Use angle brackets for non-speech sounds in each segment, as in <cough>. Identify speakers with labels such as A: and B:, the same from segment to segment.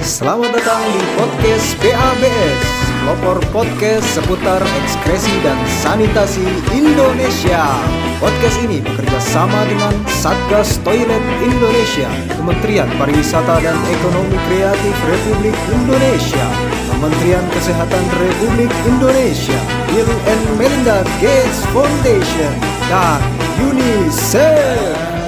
A: Selamat datang di podcast BABS Pelopor podcast seputar ekskresi dan sanitasi Indonesia. Podcast ini bekerja sama dengan Satgas Toilet Indonesia Kementerian Pariwisata dan Ekonomi Kreatif Republik Indonesia Kementerian Kesehatan Republik Indonesia Bill and Melinda Gates Foundation dan UNICEF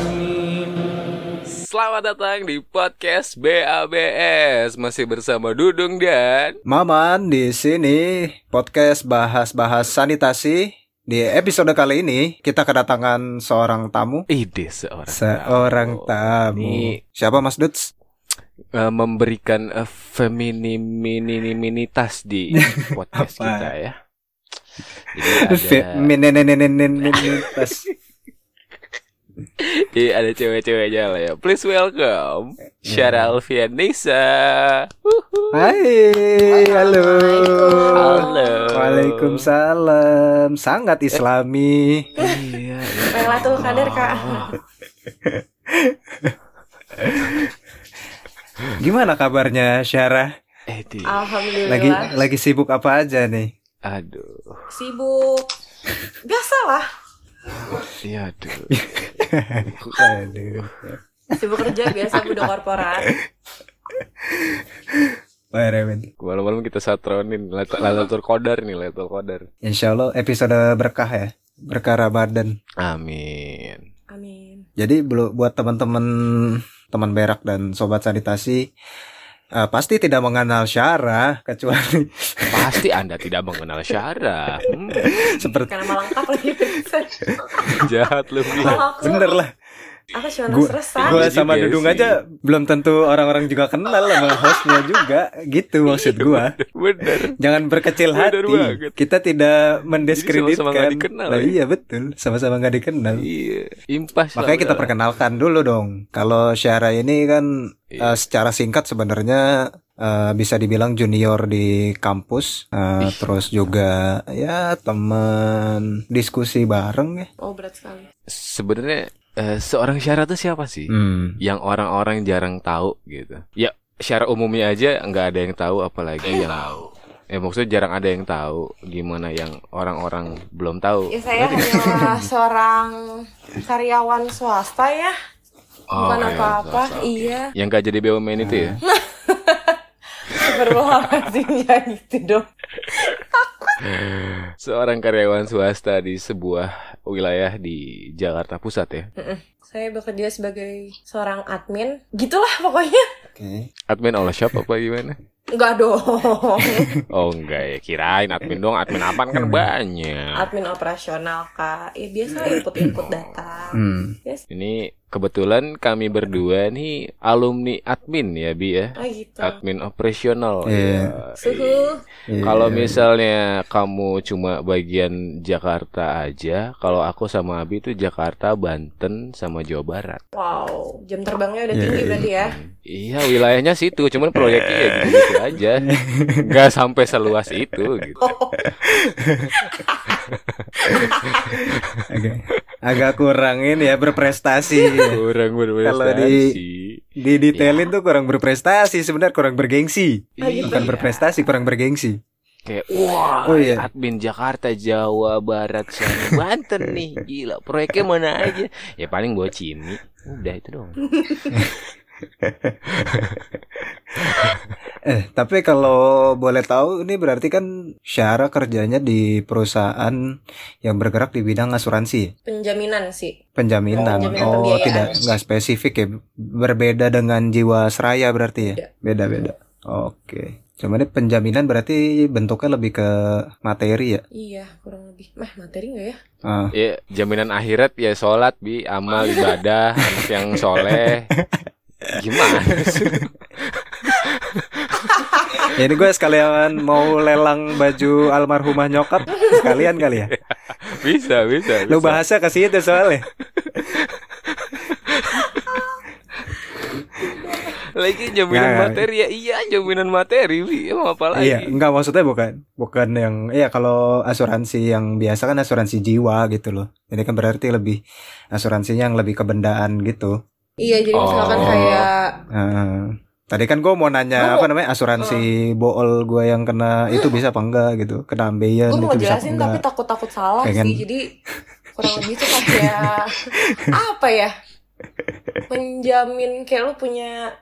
B: Selamat datang di podcast BABS masih bersama Dudung dan
A: Maman di sini podcast bahas-bahas sanitasi. Di episode kali ini kita kedatangan seorang tamu.
B: ide seorang
A: Seorang tamu.
B: Ini
A: Siapa Mas Duts?
B: eh, memberikan uh, di <laughs> podcast kita ya. Jadi ada, <laughs> Jadi ada cewek-ceweknya lah ya. Please welcome Syara Alfian Nisa.
A: Hai, halo.
B: Halo.
A: Waalaikumsalam. Sangat Islami.
B: Iya.
C: Lailatul Qadar kak <laughs>
A: Gimana kabarnya Syarah?
B: Eh,
C: Alhamdulillah
A: Lagi lagi sibuk apa aja nih?
B: aduh.
C: Sibuk Biasa lah
B: Iya, aduh.
A: Aduh.
C: Sibuk kerja biasa budak korporat
A: Parah, men.
B: Malam-malam kita satronin Lalatul Qadar nih, Lalatul Qadar.
A: Insya Allah episode berkah ya. Berkah Ramadan.
B: Amin.
C: Amin
A: Jadi buat teman-teman teman berak dan sobat sanitasi eh, pasti tidak mengenal Syara kecuali
B: Pasti Anda tidak mengenal Syara. Hmm,
A: seperti
C: Karena malah lengkap lagi <laughs>
B: jahat lu.
A: Bener lah.
C: Aku cuma
A: Gua,
C: selesai
A: gua
B: Iya
A: sama
B: juga
A: Dudung
B: sih.
A: aja belum tentu orang-orang juga kenal sama hostnya juga gitu maksud gua.
B: Bener.
A: Jangan berkecil
B: Bener
A: hati.
B: banget.
A: Kita tidak mendiskreditkan.
B: nggak dikenal,
A: Lah
B: ya?
A: iya betul, sama-sama nggak dikenal.
B: Iya, impas. lah
A: Makanya kita
B: udah.
A: perkenalkan dulu dong. Kalau Syara ini kan
B: Iya.
A: eh, secara singkat sebenarnya eh, bisa dibilang junior di kampus, Eh,
B: Ih.
A: terus juga ya teman diskusi bareng ya.
C: Oh berat sekali
B: Sebenarnya eh, seorang Syara tuh siapa sih?
A: Hmm.
B: Yang orang-orang jarang tahu gitu. Ya, Syara umumnya aja nggak ada yang tahu, apalagi yang tahu. Eh maksudnya jarang ada yang tahu gimana yang orang-orang belum tahu.
C: Ya saya hanyalah <laughs> seorang karyawan swasta ya
B: Oh,
C: Bukan
B: iya,
C: apa-apa. Iya
B: Yang gak jadi BUMN itu ya? <laughs>
C: Berbahasa ya gitu dong.
B: Seorang karyawan swasta di sebuah wilayah di Jakarta Pusat ya.
C: Saya bekerja sebagai seorang admin. Gitulah pokoknya.
A: Oke.
B: Admin oleh shop apa gimana?
C: Enggak dong. <laughs>
B: Oh enggak ya, kirain admin dong, admin apaan? Kan banyak.
C: Admin operasional kak. Ya biasa input-input data
A: Hmm.
C: Yes.
B: Ini kebetulan kami berdua nih alumni admin ya Bi ya.
C: Oh gitu
B: Admin operasional.
A: Iya.
B: ya.
C: Suhu
A: Iya.
B: Kalau misalnya kamu cuma bagian Jakarta aja, kalau aku sama Abi itu Jakarta, Banten, sama Jawa Barat.
C: Wow, jam terbangnya udah
A: Iya,
C: tinggi
A: iya.
C: berarti ya.
B: Iya wilayahnya situ, cuman proyeknya ya gitu aja, <laughs> nggak sampai seluas itu gitu. <laughs>
A: agak, agak kurang ini ya berprestasi. ya.
B: Kurang
A: Kalau
B: berprestasi.
A: Di detailin tuh kurang berprestasi sebenarnya kurang bergengsi.
B: Iya.
A: Bukan berprestasi, kurang bergengsi.
B: Kayak wah,
A: Oh, iya.
B: admin Jakarta, Jawa Barat, sama Banten nih, gila. Proyeknya mana aja? Ya paling buat Cimi. Udah itu dong. <laughs>
A: Eh, tapi kalau boleh tahu ini berarti kan Syara kerjanya di perusahaan yang bergerak di bidang asuransi?
C: Penjaminan sih.
A: penjaminan.
C: Penjaminan
A: Oh, tidak nggak spesifik ya. Berbeda dengan jiwa seraya berarti ya.
C: Beda.
A: Beda-beda. Oke. Cuma ini penjaminan berarti bentuknya lebih ke materi ya.
C: Iya, kurang lebih. Mah, materi nggak ya?
A: Ah,
B: Ya jaminan akhirat ya sholat bi, amal ibadah, anak yang soleh. <laughs> Gimana sih?
A: Ya, <laughs> ini gue sekalian mau lelang baju almarhumah nyokap sekalian kali ya.
B: Bisa, bisa.
A: Lu
B: bisa.
A: bahasa ke situ soalnya.
B: Lagi jaminan
A: Nggak.
B: materi ya iya jaminan materi. Emang apa lagi?
A: Iya, enggak maksudnya bukan bukan yang iya kalau asuransi yang biasa kan asuransi jiwa gitu loh. Ini kan berarti lebih asuransinya yang lebih ke bendaan gitu.
C: Iya, jadi
B: Oh.
C: misalkan kayak
A: Nah, Tadi kan gue mau nanya
C: Gua mau-
A: apa namanya asuransi bool gue yang kena itu bisa apa enggak gitu, kena ambeien
C: gue mau
A: itu bisa apa
C: jelasin tapi
A: enggak?
C: takut-takut salah
A: Pengen-
C: sih jadi kurang lebih tuh kayak <laughs> apa ya menjamin kayak lu punya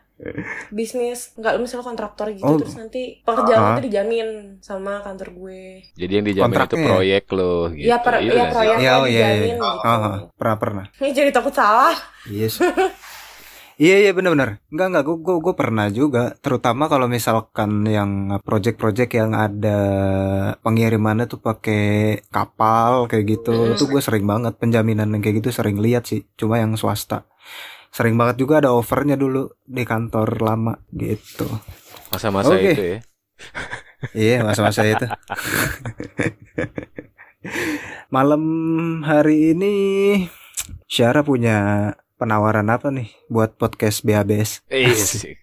C: bisnis nggak lu misalnya kontraktor gitu
A: Oh.
C: terus nanti pekerjaan lu
A: Ah.
C: dijamin sama kantor gue
B: Jadi yang dijamin itu
A: Kontraknya ya?
B: proyek lo gitu.
C: Iya, per-
B: Iya
C: iya, proyek.
A: Iya, oh, iya, iya.
C: dijamin gitu.
A: Ah, ah. pernah pernah.
C: ini jadi takut salah
A: Yes. <laughs> Iya iya benar-benar. Enggak enggak gue gue gue pernah juga terutama kalau misalkan yang project-project yang ada pengirimannya tuh pakai kapal kayak gitu.
C: Mm.
A: Itu gue sering banget penjaminan yang kayak gitu sering lihat sih. Cuma yang swasta. Sering banget juga ada overnya dulu di kantor lama gitu.
B: Masa-masa
A: Oke.
B: itu ya.
A: Iya masa-masa itu. <laughs> Malam hari ini Syara punya penawaran apa nih buat podcast BABS?
B: Iya sih.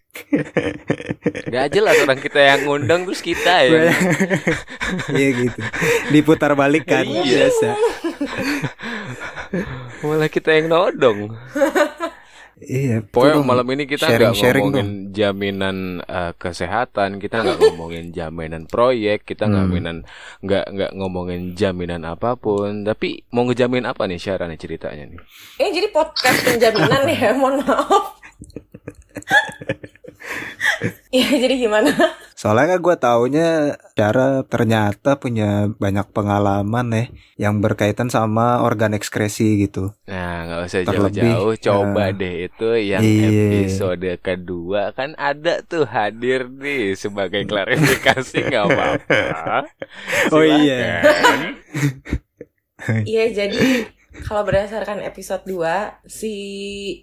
B: Gak jelas orang kita yang ngundang terus kita ya.
A: Iya gitu. Diputar balik kan
B: Iya.
A: biasa.
B: Malah kita yang nodong.
A: Iya.
B: Pokoknya
A: dong.
B: malam ini kita nggak ngomongin jaminan eh, kesehatan, kita nggak <laughs> ngomongin jaminan proyek, kita nggak
A: Hmm.
B: ngomongin nggak nggak ngomongin jaminan apa pun. Tapi mau ngejamin apa nih Syara nih ceritanya nih?
C: ini jadi podcast penjaminan ya <laughs> mohon maaf Iya <laughs> jadi gimana?
A: Soalnya kan gue taunya Syara ternyata punya banyak pengalaman ya yang berkaitan sama organ ekskresi gitu.
B: Nah, nggak usah jauh-jauh, coba
A: eh,
B: deh itu yang
A: iya.
B: episode kedua kan ada tuh hadir nih sebagai klarifikasi nggak apa-apa. <laughs>
A: Oh iya.
C: Iya jadi kalau berdasarkan episode 2 si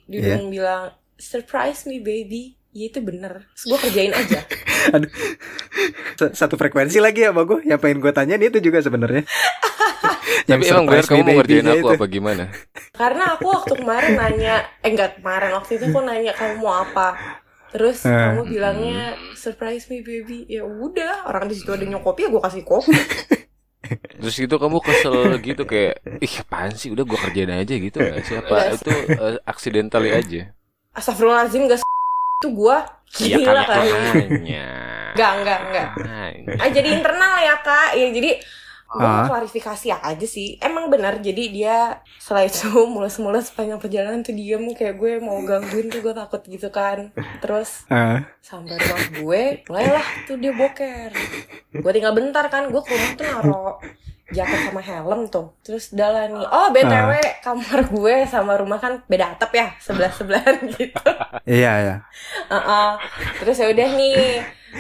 C: Dudung bilang surprise me baby Iya itu bener Terus gue kerjain aja <laughs>
A: S- Satu frekuensi lagi ya sama gue. Yang pengen gue tanyain itu juga sebenarnya. <laughs>
B: Tapi emang benar
A: surprise
B: kamu mau ngerjain aku
A: itu.
B: apa gimana?
C: Karena aku waktu kemarin nanya Eh enggak kemarin Waktu itu aku nanya kamu mau apa Terus
A: Eh.
C: kamu bilangnya surprise me baby Ya udah Orang di situ ada nyokopi ya gue kasih kopi <laughs>
B: Terus itu kamu kesel gitu kayak ih apaan sih udah gua kerjain aja gitu nggak sih apa itu eh, accidentally aja?
C: Astagfirullahaladzim gak itu gue
B: Iya
C: Gila
B: kan?
C: kali
B: makanya.
C: Enggak enggak enggak. Ah jadi internal ya kak. Ya jadi gue
A: Ah.
C: klarifikasi aja sih. Emang benar jadi dia Setelah itu <laughs> mulus-mulus sepanjang perjalanan tuh diem Kayak gue mau gangguin tuh gue takut gitu kan. Terus
A: Ah,
C: sampai rumah gue Mulailah tuh dia boker. Gue tinggal bentar kan Gue ke rumah tuh naro jaket sama helm tuh. Terus udah nih. Oh BTW kamar gue sama rumah kan beda atap ya Sebelah-sebelahan <laughs> gitu.
A: Iya ya.
C: Heeh. Terus ya udah nih,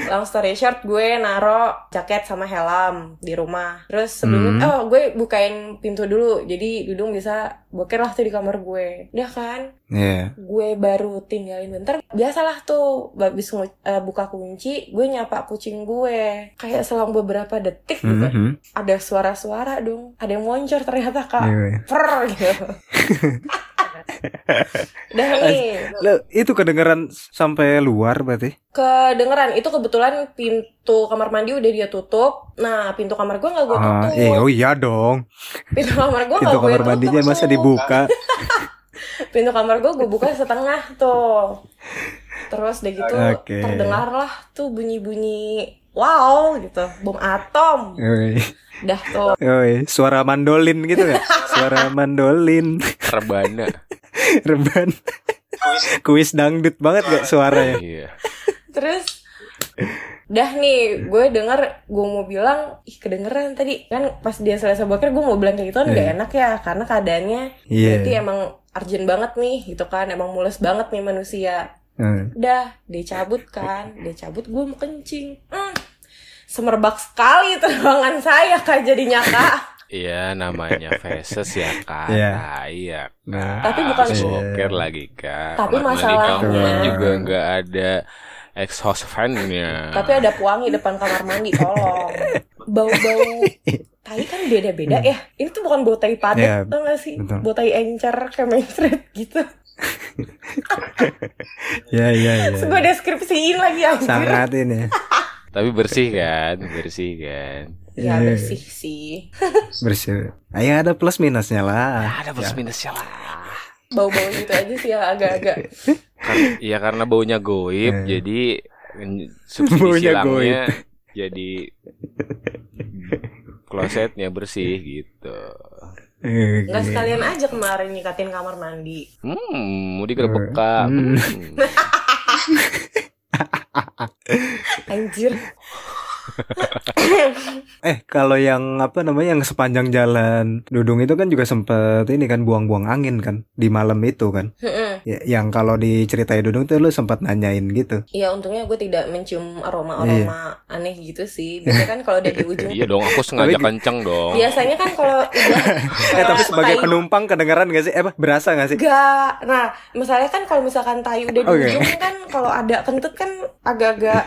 C: long story short gue naro jaket sama helm di rumah. Terus sebelumnya, oh gue bukain pintu dulu, jadi Dudung bisa boker lah tuh di kamar gue. Udah kan,
A: Iya.
C: gue baru tinggalin bentar. Biasalah tuh, habis eh, buka kunci, gue nyapa kucing gue. Kayak selang beberapa detik gitu,
A: Mhm.
C: ada suara-suara dong. Ada yang moncor ternyata kak.
A: Iya.
C: Per gitu. <laughs> <laughs> Udah nih,
A: Lo itu kedengeran sampai luar berarti?
C: kedengeran itu kebetulan pintu kamar mandi udah dia tutup nah pintu kamar gue nggak gue
A: Ah,
C: tutup
A: eh, oh iya dong.
C: pintu kamar gue
A: Pintu
C: nggak gue
A: kamar
C: tutup
A: mandinya masa
C: tuh.
A: dibuka? <laughs>
C: pintu kamar gue gue buka setengah tuh terus udah gitu
A: Oke.
C: terdengar lah tuh bunyi bunyi wow gitu bom atom
A: Yoi.
C: dah tuh
A: Yoi. Suara mandolin gitu gak? <laughs> Suara mandolin.
B: Rebana. <laughs>
A: Reban. Kuis dangdut banget gak suaranya?
B: Iya.
C: terus Dah nih, gue denger gue mau bilang, ih kedengeran tadi kan pas dia selesai boker gue mau bilang kayak gitu kan gak
A: Iya.
C: enak ya karena keadaannya
A: Iya.
C: berarti emang urgent banget nih gitu kan, emang mulus banget nih manusia.
A: Hmm.
C: Udah, dia cabut kan, dia cabut gue mau kencing. Hmm, semerbak sekali terangan saya kak jadinya kak.
B: Iya namanya faces ya kak.
A: Iya.
B: Nah, iya.
A: Nah,
C: Tapi bukan-
B: boker lagi kak.
C: Tapi masalahnya-
B: juga nggak ada exhaust fan-nya.
C: Tapi ada pewangi depan kamar mandi, tolong. Bau-bau tai kan beda-beda ya. Ini tuh bukan bau tai padat,
A: Iya,
C: tau gak sih?
A: betul.
C: Bau tai encer, kayak mainstreet gitu. <laughs>
A: Ya ya ya.
C: Terus gue deskripsiin lagi anjir.
A: Sangat ini
B: Tapi bersih kan, bersih kan.
C: Ya
A: Iya.
C: bersih sih. <laughs>
A: bersih. Ayo ada plus minusnya lah.
B: Ada plus minusnya lah.
C: Bau-bau gitu aja sih yang agak-agak
B: Kar- ya karena baunya goib,
A: Eh.
B: jadi <laughs> subsidi
A: Baunya
B: silangnya jadi klosetnya bersih gitu.
A: Eh,
C: Nggak sekalian aja kemarin nyikatin kamar mandi.
B: Hmm, mau digerebek kak.
A: Hmm. <laughs>
C: Anjir. <laughs>
A: Eh kalau yang apa namanya yang sepanjang jalan Dudung itu kan juga sempet ini kan buang-buang angin kan di malam itu kan. Ya, yang kalau diceritain Dudung tuh lu sempat nanyain gitu.
C: Iya untungnya gue tidak mencium aroma-aroma aneh gitu sih. Biasanya kan kalau udah di ujung
B: Iya dong, aku sengaja
A: Tapi-
B: kenceng dong.
C: Biasanya kan kalau <laughs> udah
A: Eh tapi sebagai
C: tai-
A: penumpang kedengeran gak sih? Eh apa berasa gak sih?
C: Enggak. Nah, misalnya kan kalau misalkan tai udah di
A: Oke.
C: ujung kan kalau ada kentut kan agak-agak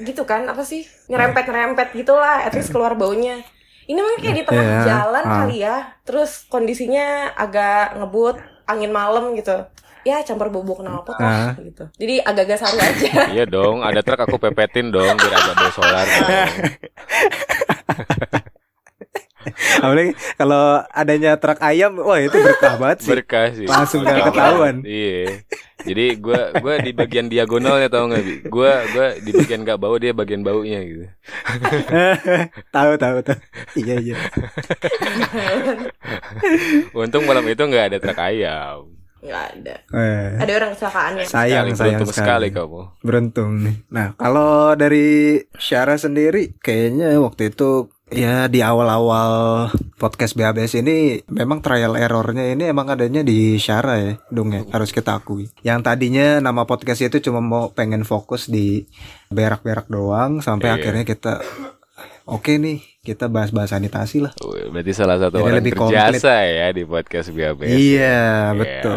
C: gitu kan apa sih nyerempet-nyerempet gitulah at least keluar baunya. Ini mungkin kayak di tengah
A: Iya.
C: jalan
A: Ah.
C: kali ya. Terus kondisinya agak ngebut, angin malam gitu. Ya campur bubuk knalpot lah
A: Ah.
C: gitu. Jadi agak-agak saru aja. <laughs>
B: Iya dong, ada truk aku pepetin dong biar agak bau solar. <laughs> <laughs>
A: Apalagi kalau adanya truk ayam, wah itu berkah banget sih.
B: Berkah sih.
A: Langsung gak ketahuan.
B: Iya. Jadi gua gua di bagian diagonalnya tau gak Bi? Gua gua di bagian gak bau dia bagian baunya gitu. <laughs>
A: tahu tahu tahu. Iya iya. <laughs>
B: Untung malam itu nggak ada truk ayam.
C: Nggak ada.
A: Eh,
C: Ada orang kecelakaan ya.
A: sayang
B: Sekali,
A: sayang
B: beruntung sekali kamu.
A: Beruntung nih. Nah, kalau dari Syara sendiri kayaknya waktu itu ya di awal-awal podcast BABS ini memang trial errornya ini emang adanya di Syara ya, dong ya, harus kita akui. Yang tadinya nama podcast itu cuma mau pengen fokus di berak-berak doang sampai
B: Iya.
A: akhirnya kita oke nih, kita bahas-bahas sanitasi lah.
B: Wih, Berarti salah satu
A: Jadi
B: orang
A: lebih
B: berjasa ya di podcast BABS.
A: Iya, betul.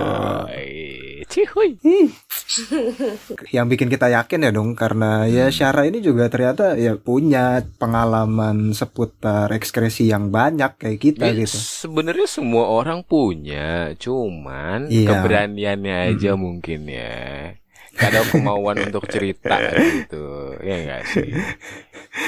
B: Yoi. Cihuy. <laughs>
A: yang bikin kita yakin ya dong karena ya
B: Hmm.
A: Syara ini juga ternyata ya punya pengalaman seputar ekskresi yang banyak kayak kita
B: Ya,
A: gitu.
B: Sebenarnya semua orang punya, cuman
A: Iya.
B: keberaniannya aja mungkin ya. Gak ada kemauan untuk cerita <laughs> gitu, ya enggak sih?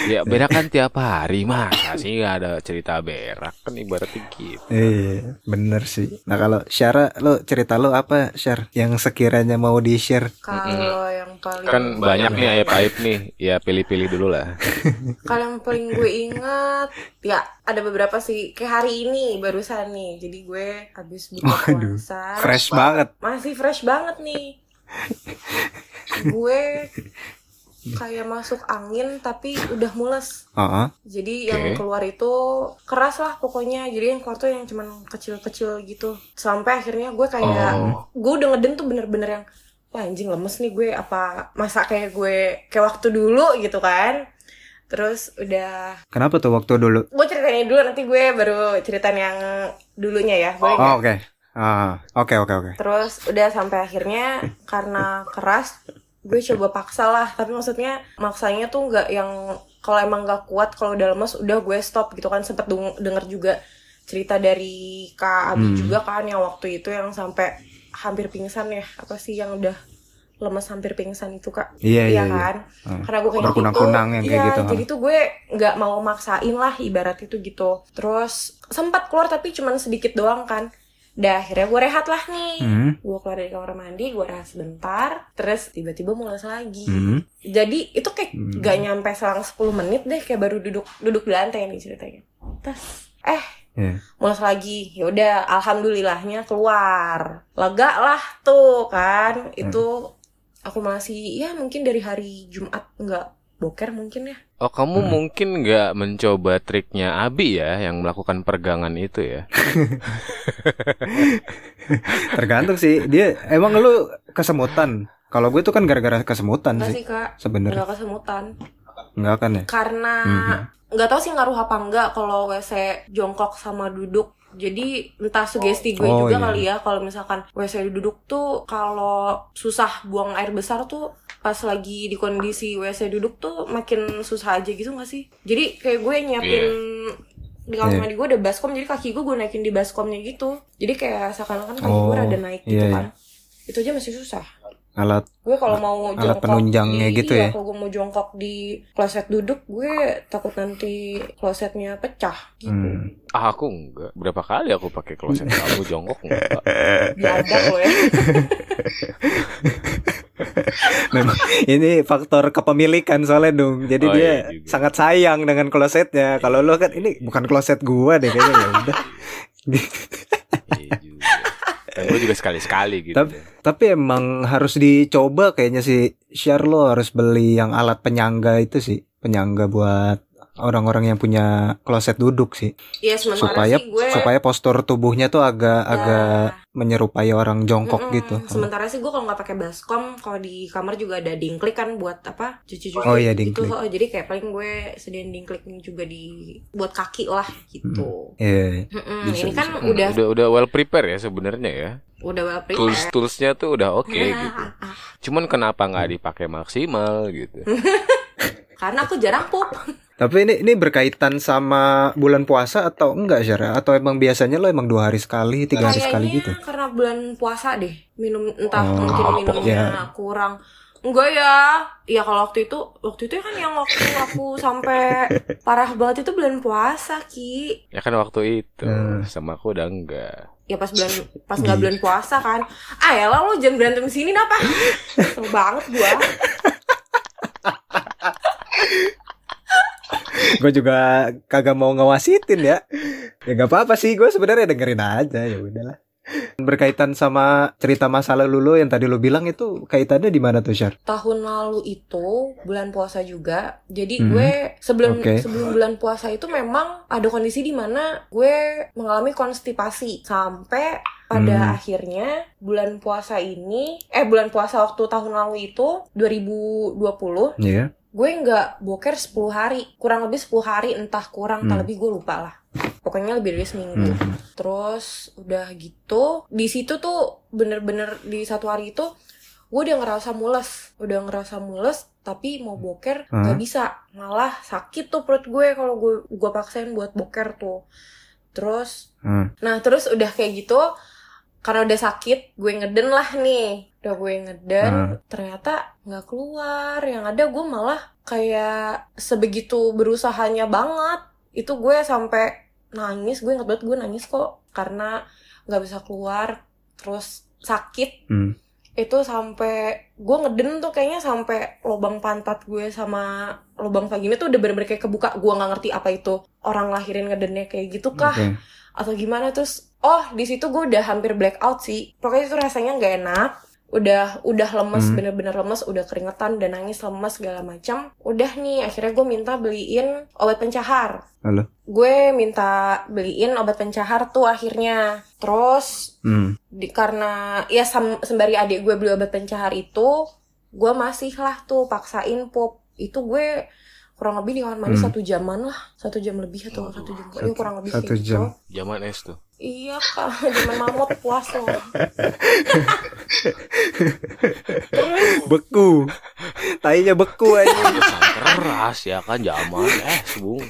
B: Ya berak kan tiap hari masa sih gak ada cerita berak kan ibaratnya gitu.
A: Iya, bener sih. Nah kalau Syara, lo cerita lo apa, Syar? Yang sekiranya mau di share?
C: Kalau yang paling
B: Kan banyak nih aib-aib nih, ya pilih-pilih dulu lah. <laughs>
C: Kalau yang paling gue ingat ya ada beberapa sih kayak hari ini barusan nih. Jadi gue habis buka puasa.
A: Fresh banget.
C: Masih fresh banget nih. Gue kayak masuk angin tapi udah mules.
A: Heeh.
C: Jadi yang
B: Oke.
C: keluar itu keras lah pokoknya. Jadi yang keluar tuh yang cuman kecil-kecil gitu. Sampai akhirnya gue kayak
B: Oh.
C: gue udah ngeden tuh bener-bener yang wah anjing lemes nih gue apa masa kayak gue kayak waktu dulu gitu kan. Terus udah
A: Kenapa tuh waktu dulu?
C: gue ceritain dulu nanti gue baru ceritain yang dulunya ya. Boleh nggak?
A: Oh, oke. Ah, oke oke oke.
C: Terus udah sampai akhirnya karena keras gue coba paksa lah tapi maksudnya maksanya tuh nggak yang kalau emang nggak kuat kalau udah lemes udah gue stop gitu kan sempet deng- denger juga cerita dari kak Abi
A: Hmm.
C: juga kan yang waktu itu yang sampai hampir pingsan ya apa sih yang udah lemes hampir pingsan itu kak
A: Iya iya. iya.
C: kan
A: Hmm.
C: karena gue kayak gitu
A: yang kayak
C: iya,
A: gitu, ha.
C: jadi tuh gue nggak mau maksain lah ibarat itu gitu terus sempat keluar tapi cuman sedikit doang kan Dah akhirnya gue rehat lah nih
A: Hmm.
C: gue keluar dari kamar mandi gue rehat sebentar terus tiba-tiba mules lagi
A: Hmm.
C: jadi itu kayak
A: Hmm.
C: gak nyampe selang 10 menit deh kayak baru duduk duduk di lantai nih ceritanya terus eh
A: Iya.
C: mules lagi ya udah alhamdulillahnya keluar lega lah tuh kan itu aku masih ya mungkin dari hari Jumat nggak boker mungkin ya
B: Oh kamu
A: Hmm.
B: mungkin nggak mencoba triknya Abi ya yang melakukan pergangan itu ya? <laughs>
A: Tergantung sih. Dia emang lu kesemutan. Kalau gue tuh kan gara-gara kesemutan
C: enggak
A: sih
C: sih kak
A: sebenarnya.
C: nggak kesemutan
A: Enggak kan ya?
C: karena
A: Mhm.
C: nggak tahu sih ngaruh apa enggak kalau WC jongkok sama duduk jadi entah sugesti gue
A: Oh,
C: juga
A: iya.
C: kali ya kalau misalkan WC duduk tuh kalau susah buang air besar tuh pas lagi di kondisi WC duduk tuh makin susah aja gitu gak sih jadi kayak gue nyiapin di kamar
A: Iya.
C: mandi gue ada baskom jadi kaki gue gue naikin di baskomnya gitu jadi kayak seakan-akan kaki
A: Oh,
C: gue rada naik gitu
A: iya,
C: kan itu aja masih susah
A: alat
C: gue kalau mau
A: Alat
C: jongkok
A: penunjangnya
C: di,
A: gitu
C: iya,
A: ya?
C: kalau gue mau jongkok di kloset duduk gue takut nanti klosetnya pecah gitu
A: hmm.
B: Ah, aku enggak. Berapa kali aku pakai kloset kamu jongkok enggak? <laughs>
C: diajak lo ya <laughs> <laughs>
A: memang ini faktor kepemilikan soalnya dong jadi
B: Oh,
A: dia
B: iya juga.
A: sangat sayang dengan klosetnya kalau lo kan ini bukan kloset gua deh kayaknya ya udah
B: Iya. Dan gue juga sekali-sekali gitu.
A: Tapi- tapi emang harus dicoba kayaknya sih share lo harus beli yang alat penyangga itu sih penyangga buat orang-orang yang punya kloset duduk sih
C: Iya
A: supaya
C: sih gue
A: supaya postur tubuhnya tuh agak
C: Nah.
A: agak menyerupai orang jongkok
C: Mm-mm.
A: gitu
C: Sementara sih gue kalau nggak pakai baskom, kalau di kamar juga ada dingklik kan buat apa cuci-cuci.
A: Oh iya,
C: gitu. Oh, jadi kayak paling gue sediain dingklik juga di buat kaki lah gitu.
A: Iya
C: Mm-mm.
A: Bisa,
C: Ini kan
A: bisa.
B: Hmm,
C: udah
B: udah udah well prepare ya sebenarnya ya.
C: udah well
B: Tools
C: prepared.
B: toolsnya tuh udah oke
C: Nah,
B: gitu. Cuman kenapa nggak dipakai maksimal gitu? <laughs>
C: Karena aku jarang pup.
A: Tapi ini ini berkaitan sama bulan puasa atau enggak Syara? Atau emang biasanya lo emang dua hari sekali, tiga hari sekali gitu?
C: karena bulan puasa deh. Minum entah
A: Oh,
C: mungkin
B: apa?
C: minumnya
A: Ya.
C: kurang. Enggak ya. Ya kalau waktu itu waktu itu kan yang waktu aku sampai <laughs> parah banget itu bulan puasa, Ki.
B: Ya kan waktu itu
A: Hmm.
B: sama aku udah enggak.
C: ya pas bulan pas nggak bulan puasa kan ah ya lo jangan berantem sini apa Kesel <laughs> banget gua <laughs>
A: gue juga kagak mau ngawasitin ya. Ya gak apa-apa sih, gue sebenarnya dengerin aja ya udahlah. Berkaitan sama cerita masa lalu lo yang tadi lo bilang itu kaitannya di mana tuh Syar?
C: tahun lalu itu bulan puasa juga jadi
A: Mhm.
C: gue sebelum
A: Oke.
C: sebelum bulan puasa itu memang ada kondisi di mana gue mengalami konstipasi sampai pada
A: Hmm.
C: akhirnya bulan puasa ini eh bulan puasa waktu tahun lalu itu 2020
A: Iya.
C: Gue nggak boker 10 hari. Kurang lebih 10 hari entah kurang entah
A: Hmm.
C: lebih gue lupa lah. Pokoknya lebih dari seminggu.
A: Mhm.
C: terus udah gitu di situ tuh bener-bener di satu hari itu gue udah ngerasa mules. Udah ngerasa mules tapi mau boker nggak bisa. Malah sakit tuh perut gue kalau gue gue paksain buat boker tuh. Terus
A: Hmm.
C: nah terus udah kayak gitu karena udah sakit gue ngeden lah nih. Udah gue ngeden
A: Hmm.
C: ternyata nggak keluar. Yang ada gue malah kayak sebegitu berusahanya banget itu gue sampai nangis gue inget banget gue nangis kok karena nggak bisa keluar terus sakit
A: Hmm.
C: itu sampai gue ngeden tuh kayaknya sampai lubang pantat gue sama lubang vagina tuh udah bener-bener kayak kebuka gue nggak ngerti apa itu orang lahirin ngedennya kayak gitu kah
A: Oke.
C: atau gimana terus oh di situ gue udah hampir blackout sih pokoknya itu rasanya nggak enak udah udah lemes
A: Hmm.
C: bener-bener lemes udah keringetan dan nangis lemes segala macam udah nih akhirnya gue minta beliin obat pencahar
A: Halo.
C: gue minta beliin obat pencahar tuh akhirnya terus
A: Hmm.
C: di, karena ya sam- sembari adik gue beli obat pencahar itu gue masih lah tuh paksain pup itu gue kurang lebih di kamar mandi
A: Hmm.
C: satu jaman lah satu jam lebih atau
B: Waduh,
C: satu jam
A: satu-
C: kurang lebih
A: satu
C: kayak
A: jam.
C: gitu
B: Zaman es tuh.
C: Iya kak jaman mamut puas loh <laughs>
A: Beku. Tainya beku aja.
B: Keras ya kan zaman es, Bung.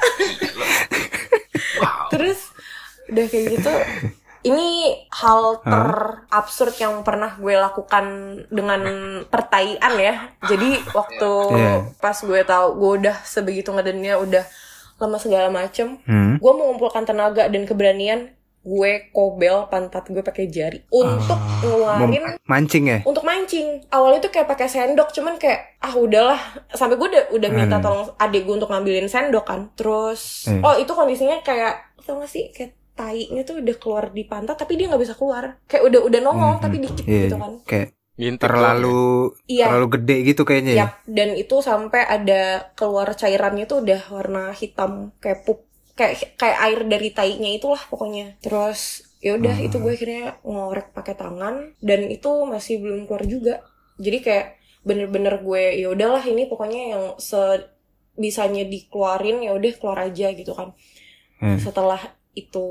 B: Wow.
C: terus udah kayak gitu ini hal terabsurd yang pernah gue lakukan dengan pertaian ya jadi waktu
A: Iya.
C: pas gue tahu gue udah sebegitu ngedennya udah lama segala macem
A: Hmm.
C: gue mengumpulkan tenaga dan keberanian gue kobel pantat gue pakai jari untuk ngeluarin
A: Mem- mancing ya?
C: untuk mancing awalnya tuh kayak pakai sendok cuman kayak ah udahlah sampai gue udah udah minta
A: Hmm.
C: tolong adik gue untuk ngambilin sendok kan terus
A: Eh.
C: oh itu kondisinya kayak tau gak sih kayak tainya tuh udah keluar di pantat tapi dia nggak bisa keluar kayak udah udah nongol
A: Mhm.
C: tapi dikit
A: Iya,
C: gitu kan
A: Kayak
B: Ngintip
A: terlalu
C: iya
A: terlalu gede gitu kayaknya ya.
C: Yap, dan itu sampai ada keluar cairannya tuh udah warna hitam kayak pup kayak kayak air dari tainya itulah pokoknya. Terus ya udah
A: Hmm.
C: itu gue akhirnya ngorek pakai tangan dan itu masih belum keluar juga. Jadi kayak bener-bener gue ya udahlah ini pokoknya yang se bisanya dikeluarin ya udah keluar aja gitu kan.
A: Hmm.
C: Setelah itu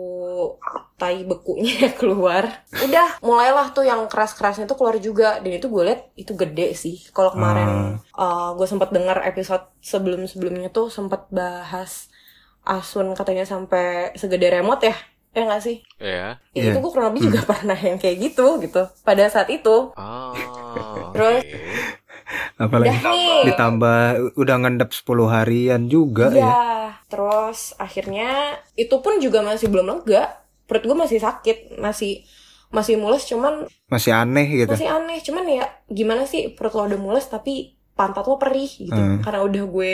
C: tai bekunya <laughs> keluar udah mulailah tuh yang keras-kerasnya tuh keluar juga dan itu gue liat itu gede sih kalau kemarin uh, gue sempat dengar episode sebelum-sebelumnya tuh sempat bahas Asun katanya sampai segede remote ya Ya nggak sih?
B: Ya.
C: Ya
A: Iya.
C: itu gue kurang lebih juga pernah yang kayak gitu gitu. Pada saat itu.
B: Oh.
C: Terus?
B: oke.
A: Apalagi
C: Udah nih.
A: ditambah udah ngendap 10 harian juga
C: Iya.
A: ya.
C: Terus akhirnya itu pun juga masih belum lega. Perut gue masih sakit, masih masih mules cuman
A: Masih aneh gitu.
C: masih aneh cuman ya gimana sih perut lo udah mules tapi pantat lo perih gitu
A: Hmm.
C: karena udah gue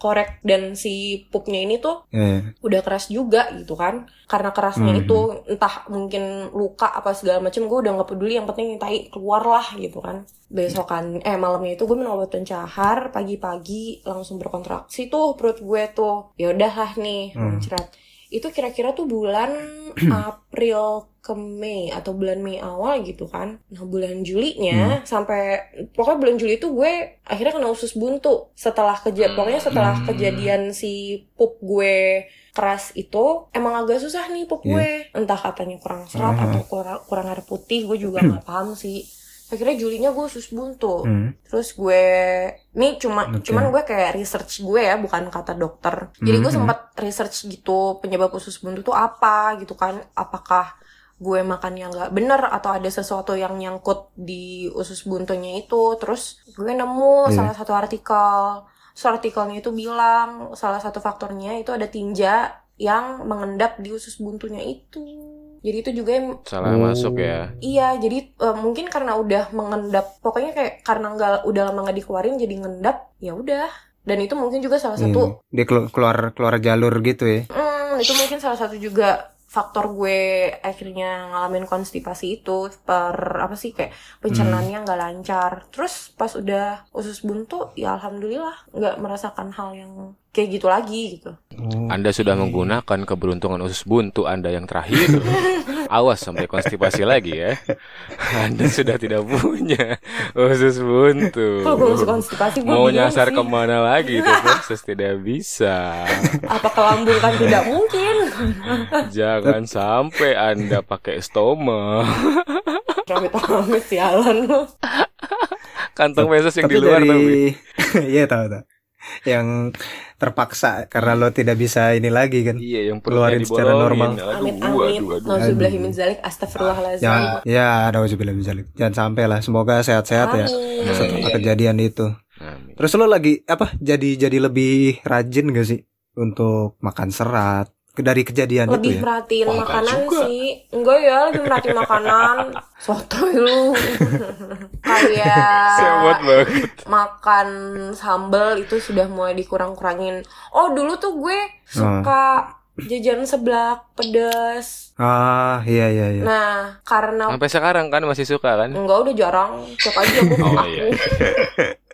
C: korek dan si pupnya ini tuh
A: Ya.
C: udah keras juga gitu kan karena kerasnya
A: Mhm.
C: itu entah mungkin luka apa segala macam gue udah nggak peduli yang penting tai keluar lah gitu kan besokan eh malamnya itu gue minum obat pencahar pagi-pagi langsung berkontraksi tuh perut gue tuh ya udahlah nih
A: Hmm.
C: muncrat itu kira-kira tuh bulan <clears throat> April ke Mei atau bulan Mei awal gitu kan nah bulan Julinya sampai pokoknya bulan Juli itu gue akhirnya kena usus buntu setelah keja
B: Hmm.
C: pokoknya setelah
A: Hmm.
C: kejadian si pup gue keras itu emang agak susah nih pup
A: Iya.
C: gue entah katanya kurang serat
A: Ah.
C: atau kurang kurang air putih gue juga <clears throat> nggak paham sih akhirnya Julinya gue usus buntu
A: Hmm.
C: terus gue ini cuma
A: Oke.
C: cuman gue kayak research gue ya bukan kata dokter jadi gue
A: Mhm.
C: sempat research gitu penyebab usus buntu tuh apa gitu kan apakah gue makan yang nggak bener atau ada sesuatu yang nyangkut di usus buntunya itu terus gue nemu
A: Iya.
C: salah satu artikel so artikelnya itu bilang salah satu faktornya itu ada tinja yang mengendap di usus buntunya itu jadi itu juga yang
B: Salah
A: Oh.
B: masuk ya.
C: Iya, jadi eh, mungkin karena udah mengendap, pokoknya kayak karena nggak udah lama nggak dikeluarin jadi ngendap, ya udah. Dan itu mungkin juga salah satu,
A: Iya. Dia kelu- keluar keluar jalur gitu ya.
C: hmm, itu mungkin salah satu juga faktor gue akhirnya ngalamin konstipasi itu per apa sih kayak pencernaannya nggak lancar. Terus pas udah usus buntu, ya alhamdulillah nggak merasakan hal yang kayak gitu lagi gitu.
B: Anda sudah menggunakan keberuntungan usus buntu Anda yang terakhir. <laughs> Awas sampai konstipasi lagi ya. Anda sudah tidak punya usus buntu.
C: Kalau gue masih konstipasi, gue
B: Mau nyasar
C: sih.
B: ke mana lagi itu proses tidak bisa.
C: Apa ke lambung kan tidak mungkin. <laughs>
B: Jangan sampai Anda pakai stoma.
C: Amit-amit sialan lu. <laughs>
B: Kantong feses yang
A: tapi
B: di luar
A: dari
B: tapi. <laughs>
A: Iya tahu tahu. Yang terpaksa karena lo tidak bisa ini lagi kan.
B: Iya, yang
A: Keluarin secara normal.
B: Aduh, aduh, aduh.
C: Nauzubillahi min zalik. Astagfirullahaladzim.
A: Jangan ya min zalik. Jangan sampai lah. Semoga sehat-sehat ya
C: Amin.
A: setelah
B: Amin.
A: kejadian itu.
B: Amin.
A: Terus lo lagi apa? Jadi jadi lebih rajin gak sih untuk makan serat dari kejadian
C: lebih
A: itu ya?
C: merhatiin
B: Oh,
C: makanan
B: juga.
C: sih enggak ya lebih merhatiin makanan <laughs> sotoy lu <laughs> kayak
B: Sewot banget.
C: makan sambal itu sudah mulai dikurang-kurangin oh dulu tuh gue suka jajan seblak pedas
A: Ah iya iya iya.
C: nah karena
B: Sampai sekarang kan masih suka kan?
C: enggak udah jarang cek aja gue
B: Oh,
C: aku
B: iya. <laughs>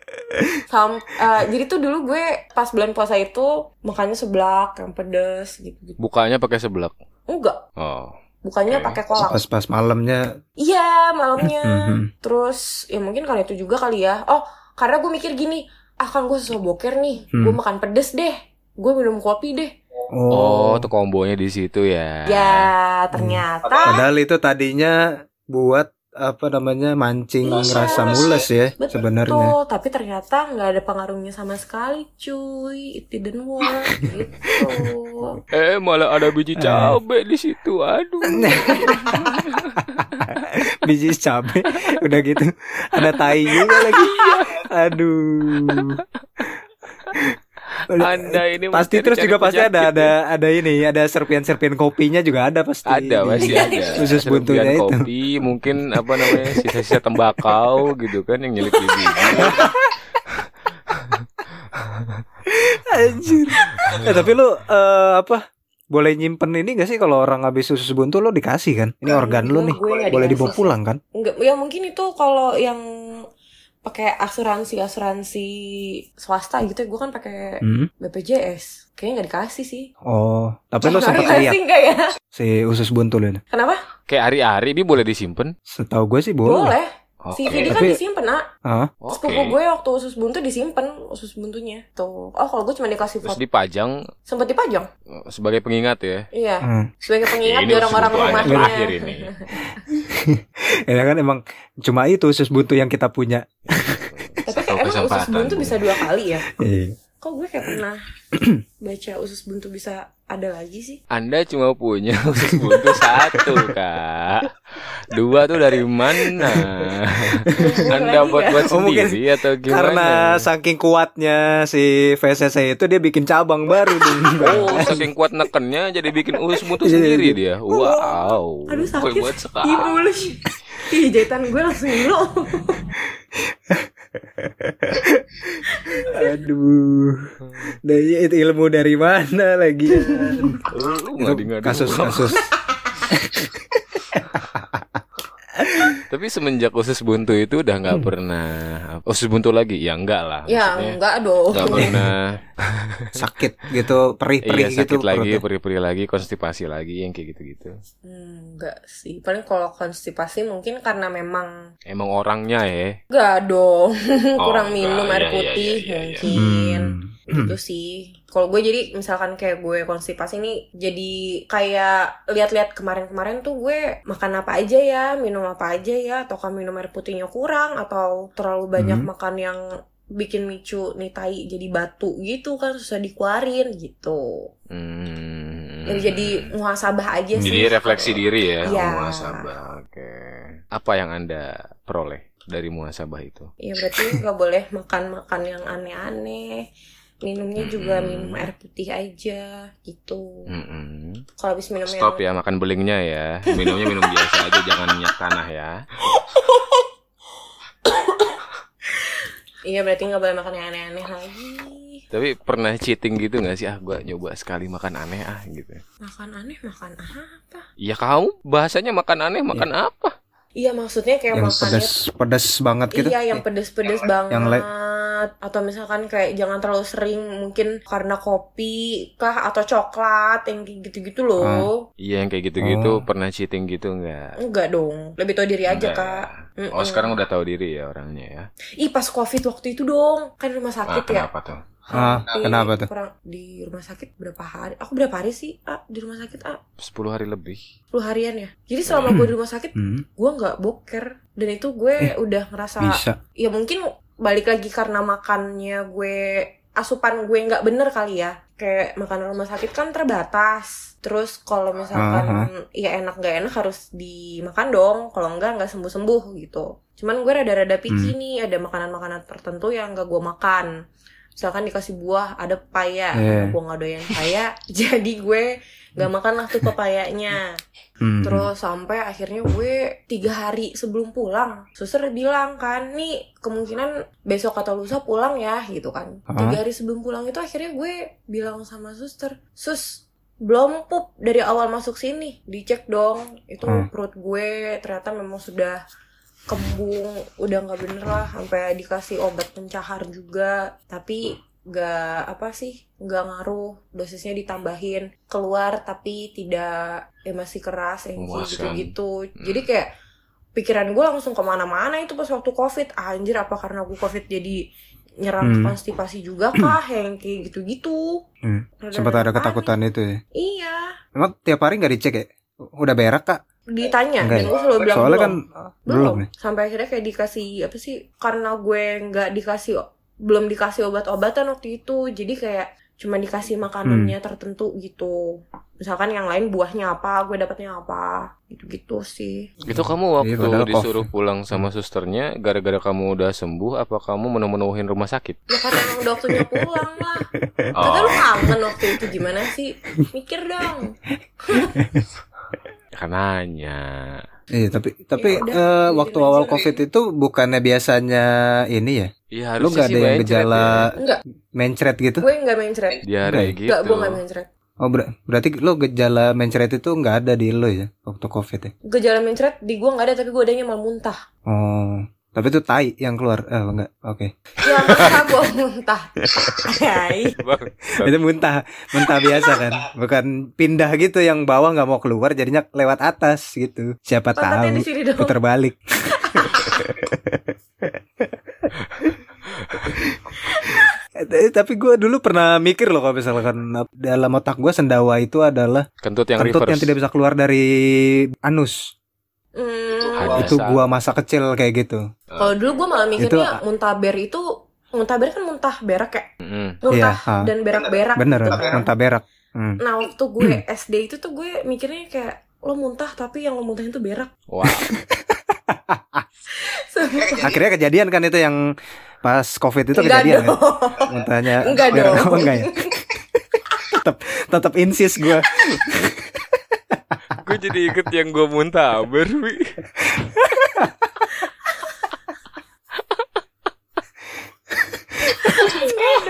C: Sam, eh, jadi tuh dulu gue pas bulan puasa itu makannya seblak yang pedas gitu, gitu.
B: Bukanya pakai seblak.
C: enggak
B: Oh.
C: bukannya
B: Oke.
C: pakai kolak
A: Pas-pas malamnya.
C: Iya malamnya.
A: Mhm.
C: Terus ya mungkin kali itu juga kali ya. Oh karena gue mikir gini, ah kan gue susah boker nih, gue
A: Hmm.
C: makan pedes deh, gue minum kopi deh.
B: Oh,
A: Oh.
B: tuh kombonya di situ ya.
C: Ya ternyata
A: Padahal itu tadinya buat apa namanya mancing
C: Iya.
A: rasa mules ya
C: betul.
A: sebenarnya.
C: Tapi ternyata nggak ada pengaruhnya sama sekali, cuy. It didn't work <laughs> gitu.
B: Eh, malah ada biji cabe di situ. Aduh. <laughs>
A: Biji cabe udah gitu ada tai juga lagi. Aduh.
B: Anda ini
A: pasti
B: mesti
A: terus juga pasti ada ada ada ini ada serpian-serpian kopinya juga ada pasti.
B: Ada pasti ada. <laughs>
A: Khusus buntunya itu.
B: kopi, mungkin apa namanya sisa-sisa tembakau gitu kan yang nyelip di.
A: Anjir. Eh, tapi lu eh, apa? Boleh nyimpen ini gak sih kalau orang habis usus buntu lo dikasih kan? Ini organ lu
C: Enggak,
A: nih. Boleh dibawa pulang kan?
C: Enggak, ya mungkin itu kalau yang pakai asuransi asuransi swasta gitu ya gue kan pakai
A: Hmm?
C: BPJS kayaknya nggak dikasih sih
A: Oh, tapi lo sempat lihat
C: ya
A: si usus buntu lo ini.
C: kenapa
B: Kayak hari-hari ini boleh disimpan.
A: Setahu gue sih boleh.
C: boleh
B: Oke.
C: si kan
A: Tapi-
C: disimpan nak?
B: Oke.
C: sepupu gue waktu usus buntu disimpan usus buntunya tuh oh kalau gue cuma dikasih
B: Terus
C: foto
B: dipajang
C: sempat dipajang
B: eh, sebagai pengingat ya.
C: iya
A: Hmm.
C: sebagai pengingat
B: Ini
C: di orang-orang rumahnya
B: terakhir ini. <laughs>
A: Ya kan emang cuma itu usus buntu yang kita punya.
C: tapi kayak emang usus buntu bisa dua kali ya
A: Iya.
C: Kok gue kayak pernah baca usus buntu bisa ada lagi sih
B: Anda cuma punya <laughs> usus buntu satu, Kak. Dua tuh dari mana? Anda buat-buat
A: Oh, mungkin
B: sendiri atau gimana?
A: Karena saking kuatnya si VCC itu dia bikin cabang baru dong.
B: Oh, saking kuat nekennya jadi bikin usus buntu
A: Iya,
B: sendiri
A: iya.
B: dia. Wow.
C: aduh sakit
B: buat
C: ih
B: sekali.
C: mulus ih jahitan gue langsung dulu <laughs>
A: Aduh. Dari itu ilmu dari mana lagi?
B: Lu ngadi-ngadi
A: Kasus-kasus.
B: Tapi semenjak usus buntu itu udah nggak pernah usus buntu lagi? Ya enggak lah.
C: ya
B: maksudnya.
C: enggak dong
B: Nggak pernah <laughs>
A: sakit gitu, perih-perih
B: iya sakit
A: gitu
B: lagi,
A: perutnya.
B: perih-perih lagi, konstipasi lagi yang kayak gitu-gitu.
C: Hmm, enggak sih paling kalau konstipasi mungkin karena memang
B: Emang orangnya ya.
C: enggak dong <laughs> kurang
B: enggak.
C: minum
B: Iya,
C: air
B: iya,
C: putih
B: iya, iya, iya.
C: mungkin
A: Hmm.
C: Itu sih kalau gue jadi misalkan kayak gue konstipasi nih jadi kayak lihat-lihat kemarin-kemarin tuh gue makan apa aja ya minum apa aja ya ataukah minum air putihnya kurang atau terlalu banyak
A: Hmm.
C: makan yang bikin micu nih tai jadi batu gitu kan susah dikeluarin gitu
B: Hmm.
C: jadi jadi muhasabah aja sih
B: Jadi refleksi diri ya,
C: Iya.
B: muhasabah. Oke. Apa yang Anda peroleh dari muhasabah itu?
C: ya berarti nggak boleh makan-makan yang aneh-aneh minumnya juga
B: Hmm.
C: minum air putih aja gitu
B: Mm-mm.
C: kalau habis minum
B: Stop
C: yang
B: ya makan belingnya ya. Minumnya minum biasa aja, jangan minyak tanah ya.
C: iya berarti nggak boleh makan yang aneh-aneh lagi
B: Tapi pernah cheating gitu nggak sih? Ah, gua nyoba sekali makan aneh ah gitu.
C: makan aneh makan apa
B: Ya kamu bahasanya makan aneh, makan apa?
C: Iya maksudnya kayak
A: Yang
C: makannya
A: pedas pedas banget gitu.
C: Iya yang pedes-pedes banget
A: yang le-
C: Atau misalkan kayak jangan terlalu sering Mungkin karena kopi kah Atau coklat Yang gitu-gitu loh
B: Iya yang kayak gitu-gitu
A: Oh.
B: pernah cheating gitu nggak?
C: Enggak dong Lebih tahu diri aja
B: Enggak
C: kak
B: ya? Oh
C: Mm-mm.
B: sekarang udah tahu diri ya orangnya ya.
C: Ih pas covid waktu itu dong Kan rumah
B: Ah,
C: sakit ya
B: kenapa tuh?
A: Ah,
C: Hampir
A: kenapa tuh?
C: kurang- Di rumah sakit berapa hari? Aku berapa hari sih ah, Di rumah sakit ah?
B: 10 hari lebih.
C: 10 harian ya? Jadi selama gue di rumah sakit
A: Hmm,
C: Gue nggak boker. Dan itu gue udah ngerasa
A: bisa.
C: ya mungkin balik lagi karena makannya gue asupan gue nggak bener kali ya. Kayak makan rumah sakit kan terbatas. Terus kalau misalkan ya enak nggak enak harus dimakan dong. Kalau enggak nggak sembuh sembuh gitu. Cuman gue rada-rada picky nih ada makanan-makanan tertentu yang nggak gue makan misalkan dikasih buah ada pepaya
A: Iya.
C: gue nggak doyan pepaya <laughs> jadi gue nggak makan lah tuh pepayanya
A: Hmm.
C: Terus sampai akhirnya gue tiga hari sebelum pulang, suster bilang kan, nih kemungkinan besok atau lusa pulang ya gitu kan.
A: Hah?
C: Tiga hari sebelum pulang itu akhirnya gue bilang sama suster, sus belum pup dari awal masuk sini, dicek dong. Itu
A: Hmm.
C: perut gue ternyata memang sudah kembung, udah nggak bener lah, sampai dikasih obat pencahar juga. Tapi nggak apa sih nggak ngaruh dosisnya ditambahin keluar tapi tidak eh masih keras yang
B: Memuaskan.
C: gitu-gitu
B: Hmm.
C: jadi kayak pikiran gue langsung ke mana-mana itu pas waktu covid anjir apa karena gue covid jadi nyerang
A: Hmm.
C: konstipasi juga kah <clears throat> yang kayak gitu-gitu
A: Hmm. Sempat ada ketakutan itu ya.
C: iya
A: Emang tiap hari nggak dicek ya? Udah berak kak?
C: Ditanya
A: Enggak
C: dan
A: ya?
C: gue selalu bilang
A: Soalnya
C: belum
A: kan
C: belum,
A: belum ya.
C: sampai akhirnya kayak dikasih apa sih karena gue nggak dikasih belum dikasih obat-obatan waktu itu jadi kayak cuma dikasih
A: Hmm.
C: makanannya tertentu gitu misalkan yang lain buahnya apa gue dapatnya apa gitu-gitu sih
B: Itu kamu waktu
A: Iya, padahal
B: disuruh
A: COVID.
B: pulang sama susternya gara-gara kamu udah sembuh apa kamu menu-menuhin rumah sakit?
C: ya karena emang udah waktunya pulang lah <laughs>
B: Oh.
C: kata lu kangen waktu itu gimana sih mikir dong <laughs>
B: Kan nanya.
A: Iya tapi tapi
C: Ya udah, bikin
A: waktu awal covid itu bukannya biasanya ini ya?
B: Iya
A: Lu
B: sih
A: ada yang
B: mencret
A: gejala
C: enggak
A: mencret gitu?
C: gue nggak mencret
B: ya. Diare
A: Enggak ya?
B: gitu.
C: enggak gue nggak mencret
A: Oh ber- berarti lo gejala mencret itu nggak ada di lo ya waktu covid ya?
C: gejala mencret di gue nggak ada tapi gue adanya malah muntah
A: Oh tapi itu tai yang keluar? Eh enggak, oke.
C: ya masa gue muntah Hai.
A: Itu muntah, muntah biasa kan, bukan pindah gitu yang bawah nggak mau keluar jadinya lewat atas gitu. Siapa
C: pantatnya
A: tahu
C: di sini dong
A: putar balik. Eh, Tapi gue dulu pernah mikir loh kalau misalkan dalam otak gue sendawa itu adalah
B: kentut yang
A: kentut
B: reverse.
A: yang tidak bisa keluar dari anus.
C: Hmm.
A: Itu gua masa kecil kayak gitu.
C: kalau dulu gue malah mikirnya
A: Itu-
C: muntaber itu muntah berak kan muntah berak ya
B: Mm.
C: muntah
D: Iya, ah.
C: dan berak-berak
D: Bener,
C: gitu kan.
D: muntah berak. Hmm.
C: nah waktu gue SD itu tuh gue mikirnya kayak lo muntah tapi yang lo muntahin tuh berak
B: Wow. <laughs>
C: Sumpah. <laughs>
D: Akhirnya kejadian kan itu yang pas covid itu
C: Enggak
D: kejadian kan?
C: dong.
D: Muntahnya
C: Enggak
D: berak.
C: dong.
D: Enggak ya? <laughs> tetap tetap insis gue.
B: Gue jadi ikut yang gue muntah Wi.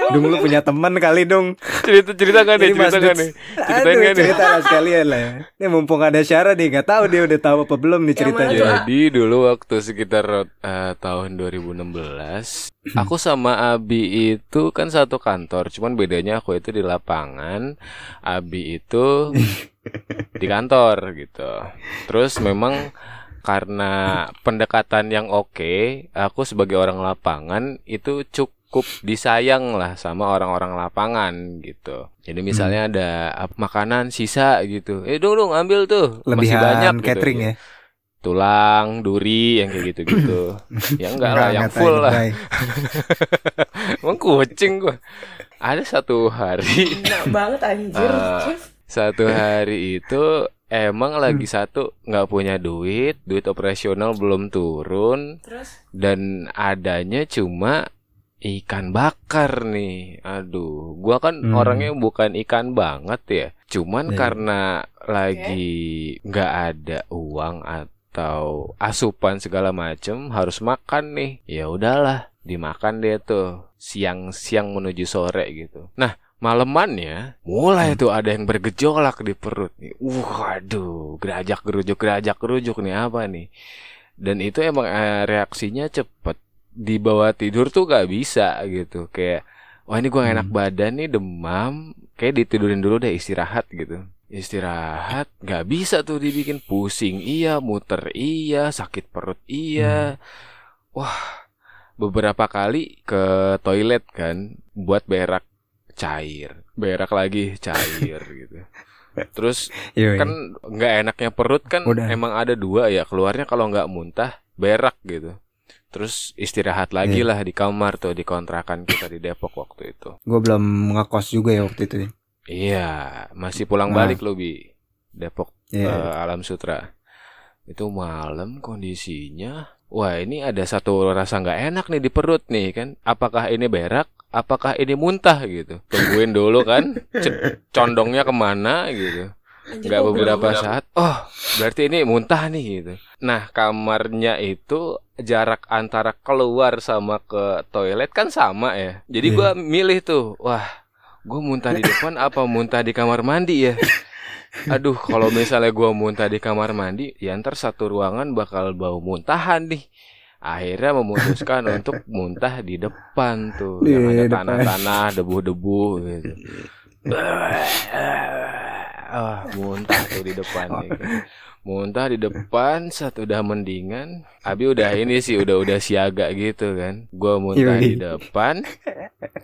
D: Dung lu punya teman kali dong.
B: cerita cerita kan nih cerita kan nih ceritain
D: Aduh,
B: kan nih
D: cerita lah sekalian lah. ya. Ini mumpung ada Syara nih, nggak tahu dia udah tahu apa belum nih ceritanya.
B: Jadi dulu waktu sekitar eh, tahun 2016 Aku sama Abi itu kan satu kantor Cuman bedanya aku itu di lapangan Abi itu <laughs> <laughs> di kantor gitu Terus memang karena pendekatan yang oke Aku sebagai orang lapangan itu cukup disayang lah sama orang-orang lapangan gitu Jadi misalnya ada ap- makanan sisa gitu Eh dong dong ambil tuh Masih
D: Lebihan
B: banyak gitu.
D: catering ya.
B: tulang, duri, yang kayak gitu-gitu. <laughs> ya enggak lah, yang full lah. <laughs> Emang kucing gua. Ada satu hari,
C: Enak banget anjir
B: Ah. Satu <laughs> hari itu emang lagi satu nggak punya duit, duit operasional belum turun
C: terus
B: dan adanya cuma ikan bakar nih. Aduh, gua kan
D: Hmm.
B: orangnya bukan ikan banget ya. Cuman
D: Iya.
B: karena lagi nggak ada uang atau asupan segala macem harus makan nih. Ya udahlah, dimakan deh tuh siang-siang menuju sore gitu. Nah, malemannya mulai tuh ada yang bergejolak di perut nih. Waduh, gerajak gerujuk gerajak gerujuk nih apa nih? Dan itu emang eh, reaksinya cepet. Di bawah tidur tuh gak bisa gitu. Kayak wah ini gua gak enak badan nih demam. Kayak ditidurin dulu deh istirahat gitu. Istirahat gak bisa tuh dibikin. Pusing iya. Muter iya. Sakit perut iya. Wah beberapa kali ke toilet kan buat berak cair berak lagi cair <laughs> gitu terus
D: Yoi.
B: kan nggak enaknya perut kan
D: Udah.
B: emang ada dua ya keluarnya kalau nggak muntah berak gitu terus istirahat lagi
D: Iya.
B: lah di kamar tuh di kontrakan kita di Depok waktu itu
D: Gue belum ngekos juga ya waktu itu.
B: iya masih pulang
D: Nah.
B: balik lo bi Depok
D: Iya.
B: eh, Alam Sutra itu malam kondisinya wah ini ada satu rasa nggak enak nih di perut nih kan apakah ini berak apakah ini muntah? gitu. Tungguin dulu kan C- condongnya ke mana?
C: gitu.
B: Nggak beberapa saat oh berarti ini muntah nih gitu. Nah kamarnya itu jarak antara keluar sama ke toilet kan sama ya. Jadi
D: Iya.
B: gua milih tuh wah gue muntah di depan apa muntah di kamar mandi ya? Aduh kalau misalnya gua muntah di kamar mandi ya ntar satu ruangan bakal bau muntahan nih akhirnya memutuskan <laughs> untuk muntah di depan tuh
D: Di
B: yang ada tanah-tanah debu-debu gitu. Ah muntah tuh di depan nih. Kan. muntah di depan saat udah mendingan. Abi udah ini sih udah udah siaga gitu kan. Gua muntah di depan.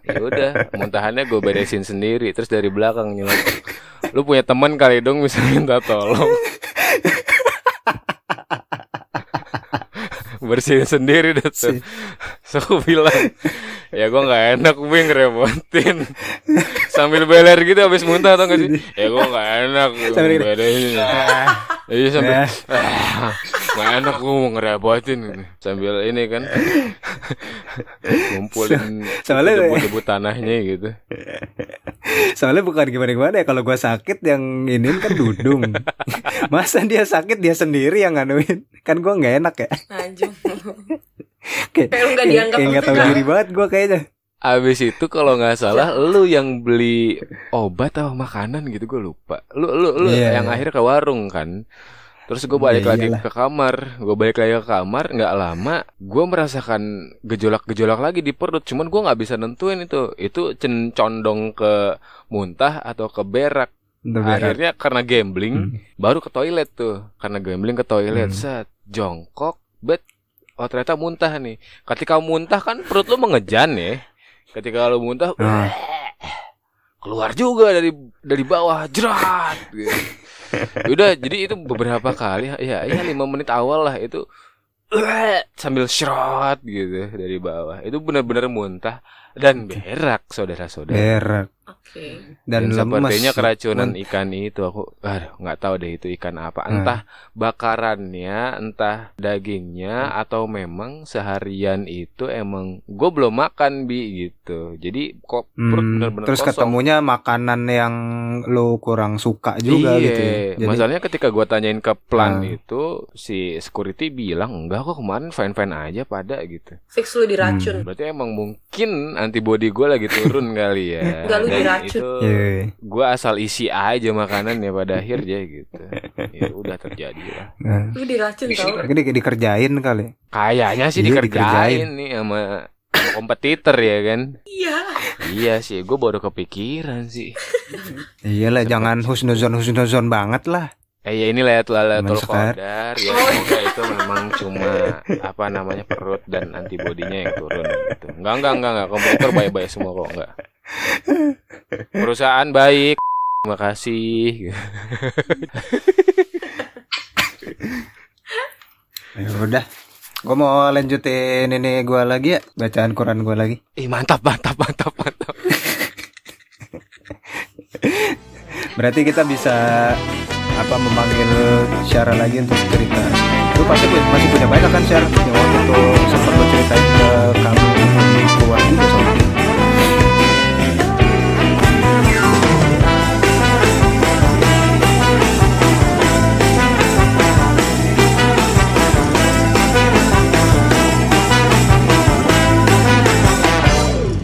B: Ya udah muntahannya gue beresin sendiri terus dari belakang nyeletuk lu punya teman kali dong bisa minta tolong <laughs> bersihin sendiri deh tuh. <laughs> So aku bilang ya gue nggak enak gue ngerepotin sambil beler gitu habis muntah atau gak sih? Ya gue nggak enak
D: Sambil
B: iya <laughs> sambil
D: Ya.
B: "Ah, nggak enak gue mau ngerepotin. Sambil ini kan <laughs> ngumpulin debu-debu tanahnya gitu.
D: Soalnya bukan gimana-gimana ya kalau gua sakit yang ini kan dudung. Masa dia sakit dia sendiri yang nganuin? Kan gua nggak enak ya.
C: anjing
D: Kayak
C: Kayak lu nggak dianggap
D: kayak nggak tahu
C: penting
D: diri banget gua kayaknya.
B: Abis itu kalau nggak salah lu yang beli obat atau makanan gitu gue lupa. Lu lu lu
D: Iya,
B: yang
D: iya.
B: akhirnya ke warung kan. Terus gue balik
D: Iya,
B: lagi
D: iyalah.
B: ke kamar, gue balik lagi ke kamar, nggak lama, gue merasakan gejolak-gejolak lagi di perut. Cuman gue nggak bisa nentuin itu, itu cen condong ke muntah atau ke berak. Akhirnya karena gambling,
D: Hmm.
B: baru ke toilet tuh. Karena gambling ke toilet,
D: Hmm.
B: set jongkok, bet, oh ternyata muntah nih. Ketika muntah kan perut lu mengejan ya. Ketika lu muntah,
D: Ah.
B: keluar juga dari dari bawah, jerat. Gitu. <laughs> Udah, jadi itu beberapa kali, ya, ya lima menit awal lah itu. Sambil shot gitu dari bawah. Itu benar-benar muntah dan berak saudara-saudara.
A: berak
C: Oke.
A: dan,
B: Dan,
A: lemas
B: sepertinya keracunan
A: Men-
B: ikan itu aku aduh nggak tahu deh itu ikan apa.
A: Hmm.
B: Entah bakarannya, entah dagingnya atau memang seharian itu emang gue belum makan bi gitu. Jadi kok perut
A: Hmm,
B: benar-benar
A: terus
B: kosong.
A: ketemunya makanan yang lo kurang suka juga
B: iya,
A: gitu ya. Jadi
B: masalahnya ketika gua tanyain ke plan
A: Hmm.
B: itu si security bilang enggak kok kemarin fine fine aja pada gitu.
C: Fix lu diracun.
B: Berarti emang mungkin antibody gue lagi turun <laughs> kali ya.
C: Enggak, lu diracun.
B: itu
A: Iya.
B: gue asal isi aja makanan ya pada akhirnya gitu. Ya udah terjadi lah.
A: Nah,
C: Lu diracun tau.
A: ini di- dikerjain kali.
B: Kayaknya sih
A: Iya,
B: dikerjain,
A: dikerjain.
B: nih sama, sama kompetitor ya kan.
C: Iya.
B: Iya sih, gue baru kepikiran sih.
A: Iyalah jangan husnuzon husnuzon banget lah.
B: Eh ya ini Lailatul
A: Teman sekar.
B: Qadar ya semoga itu memang cuma apa namanya perut dan antibodinya yang turun gitu. Enggak enggak enggak enggak kompetitor baik-baik semua kok enggak. Perusahaan baik. Terima kasih.
A: Ya udah. Gue mau lanjutin ini gua lagi ya bacaan Quran gua lagi.
B: Ih mantap mantap mantap mantap.
A: Berarti kita bisa apa memanggil Syara lagi untuk cerita. Lu pasti masih punya banyak kan Syara yang waktu itu sempat ceritain ke kami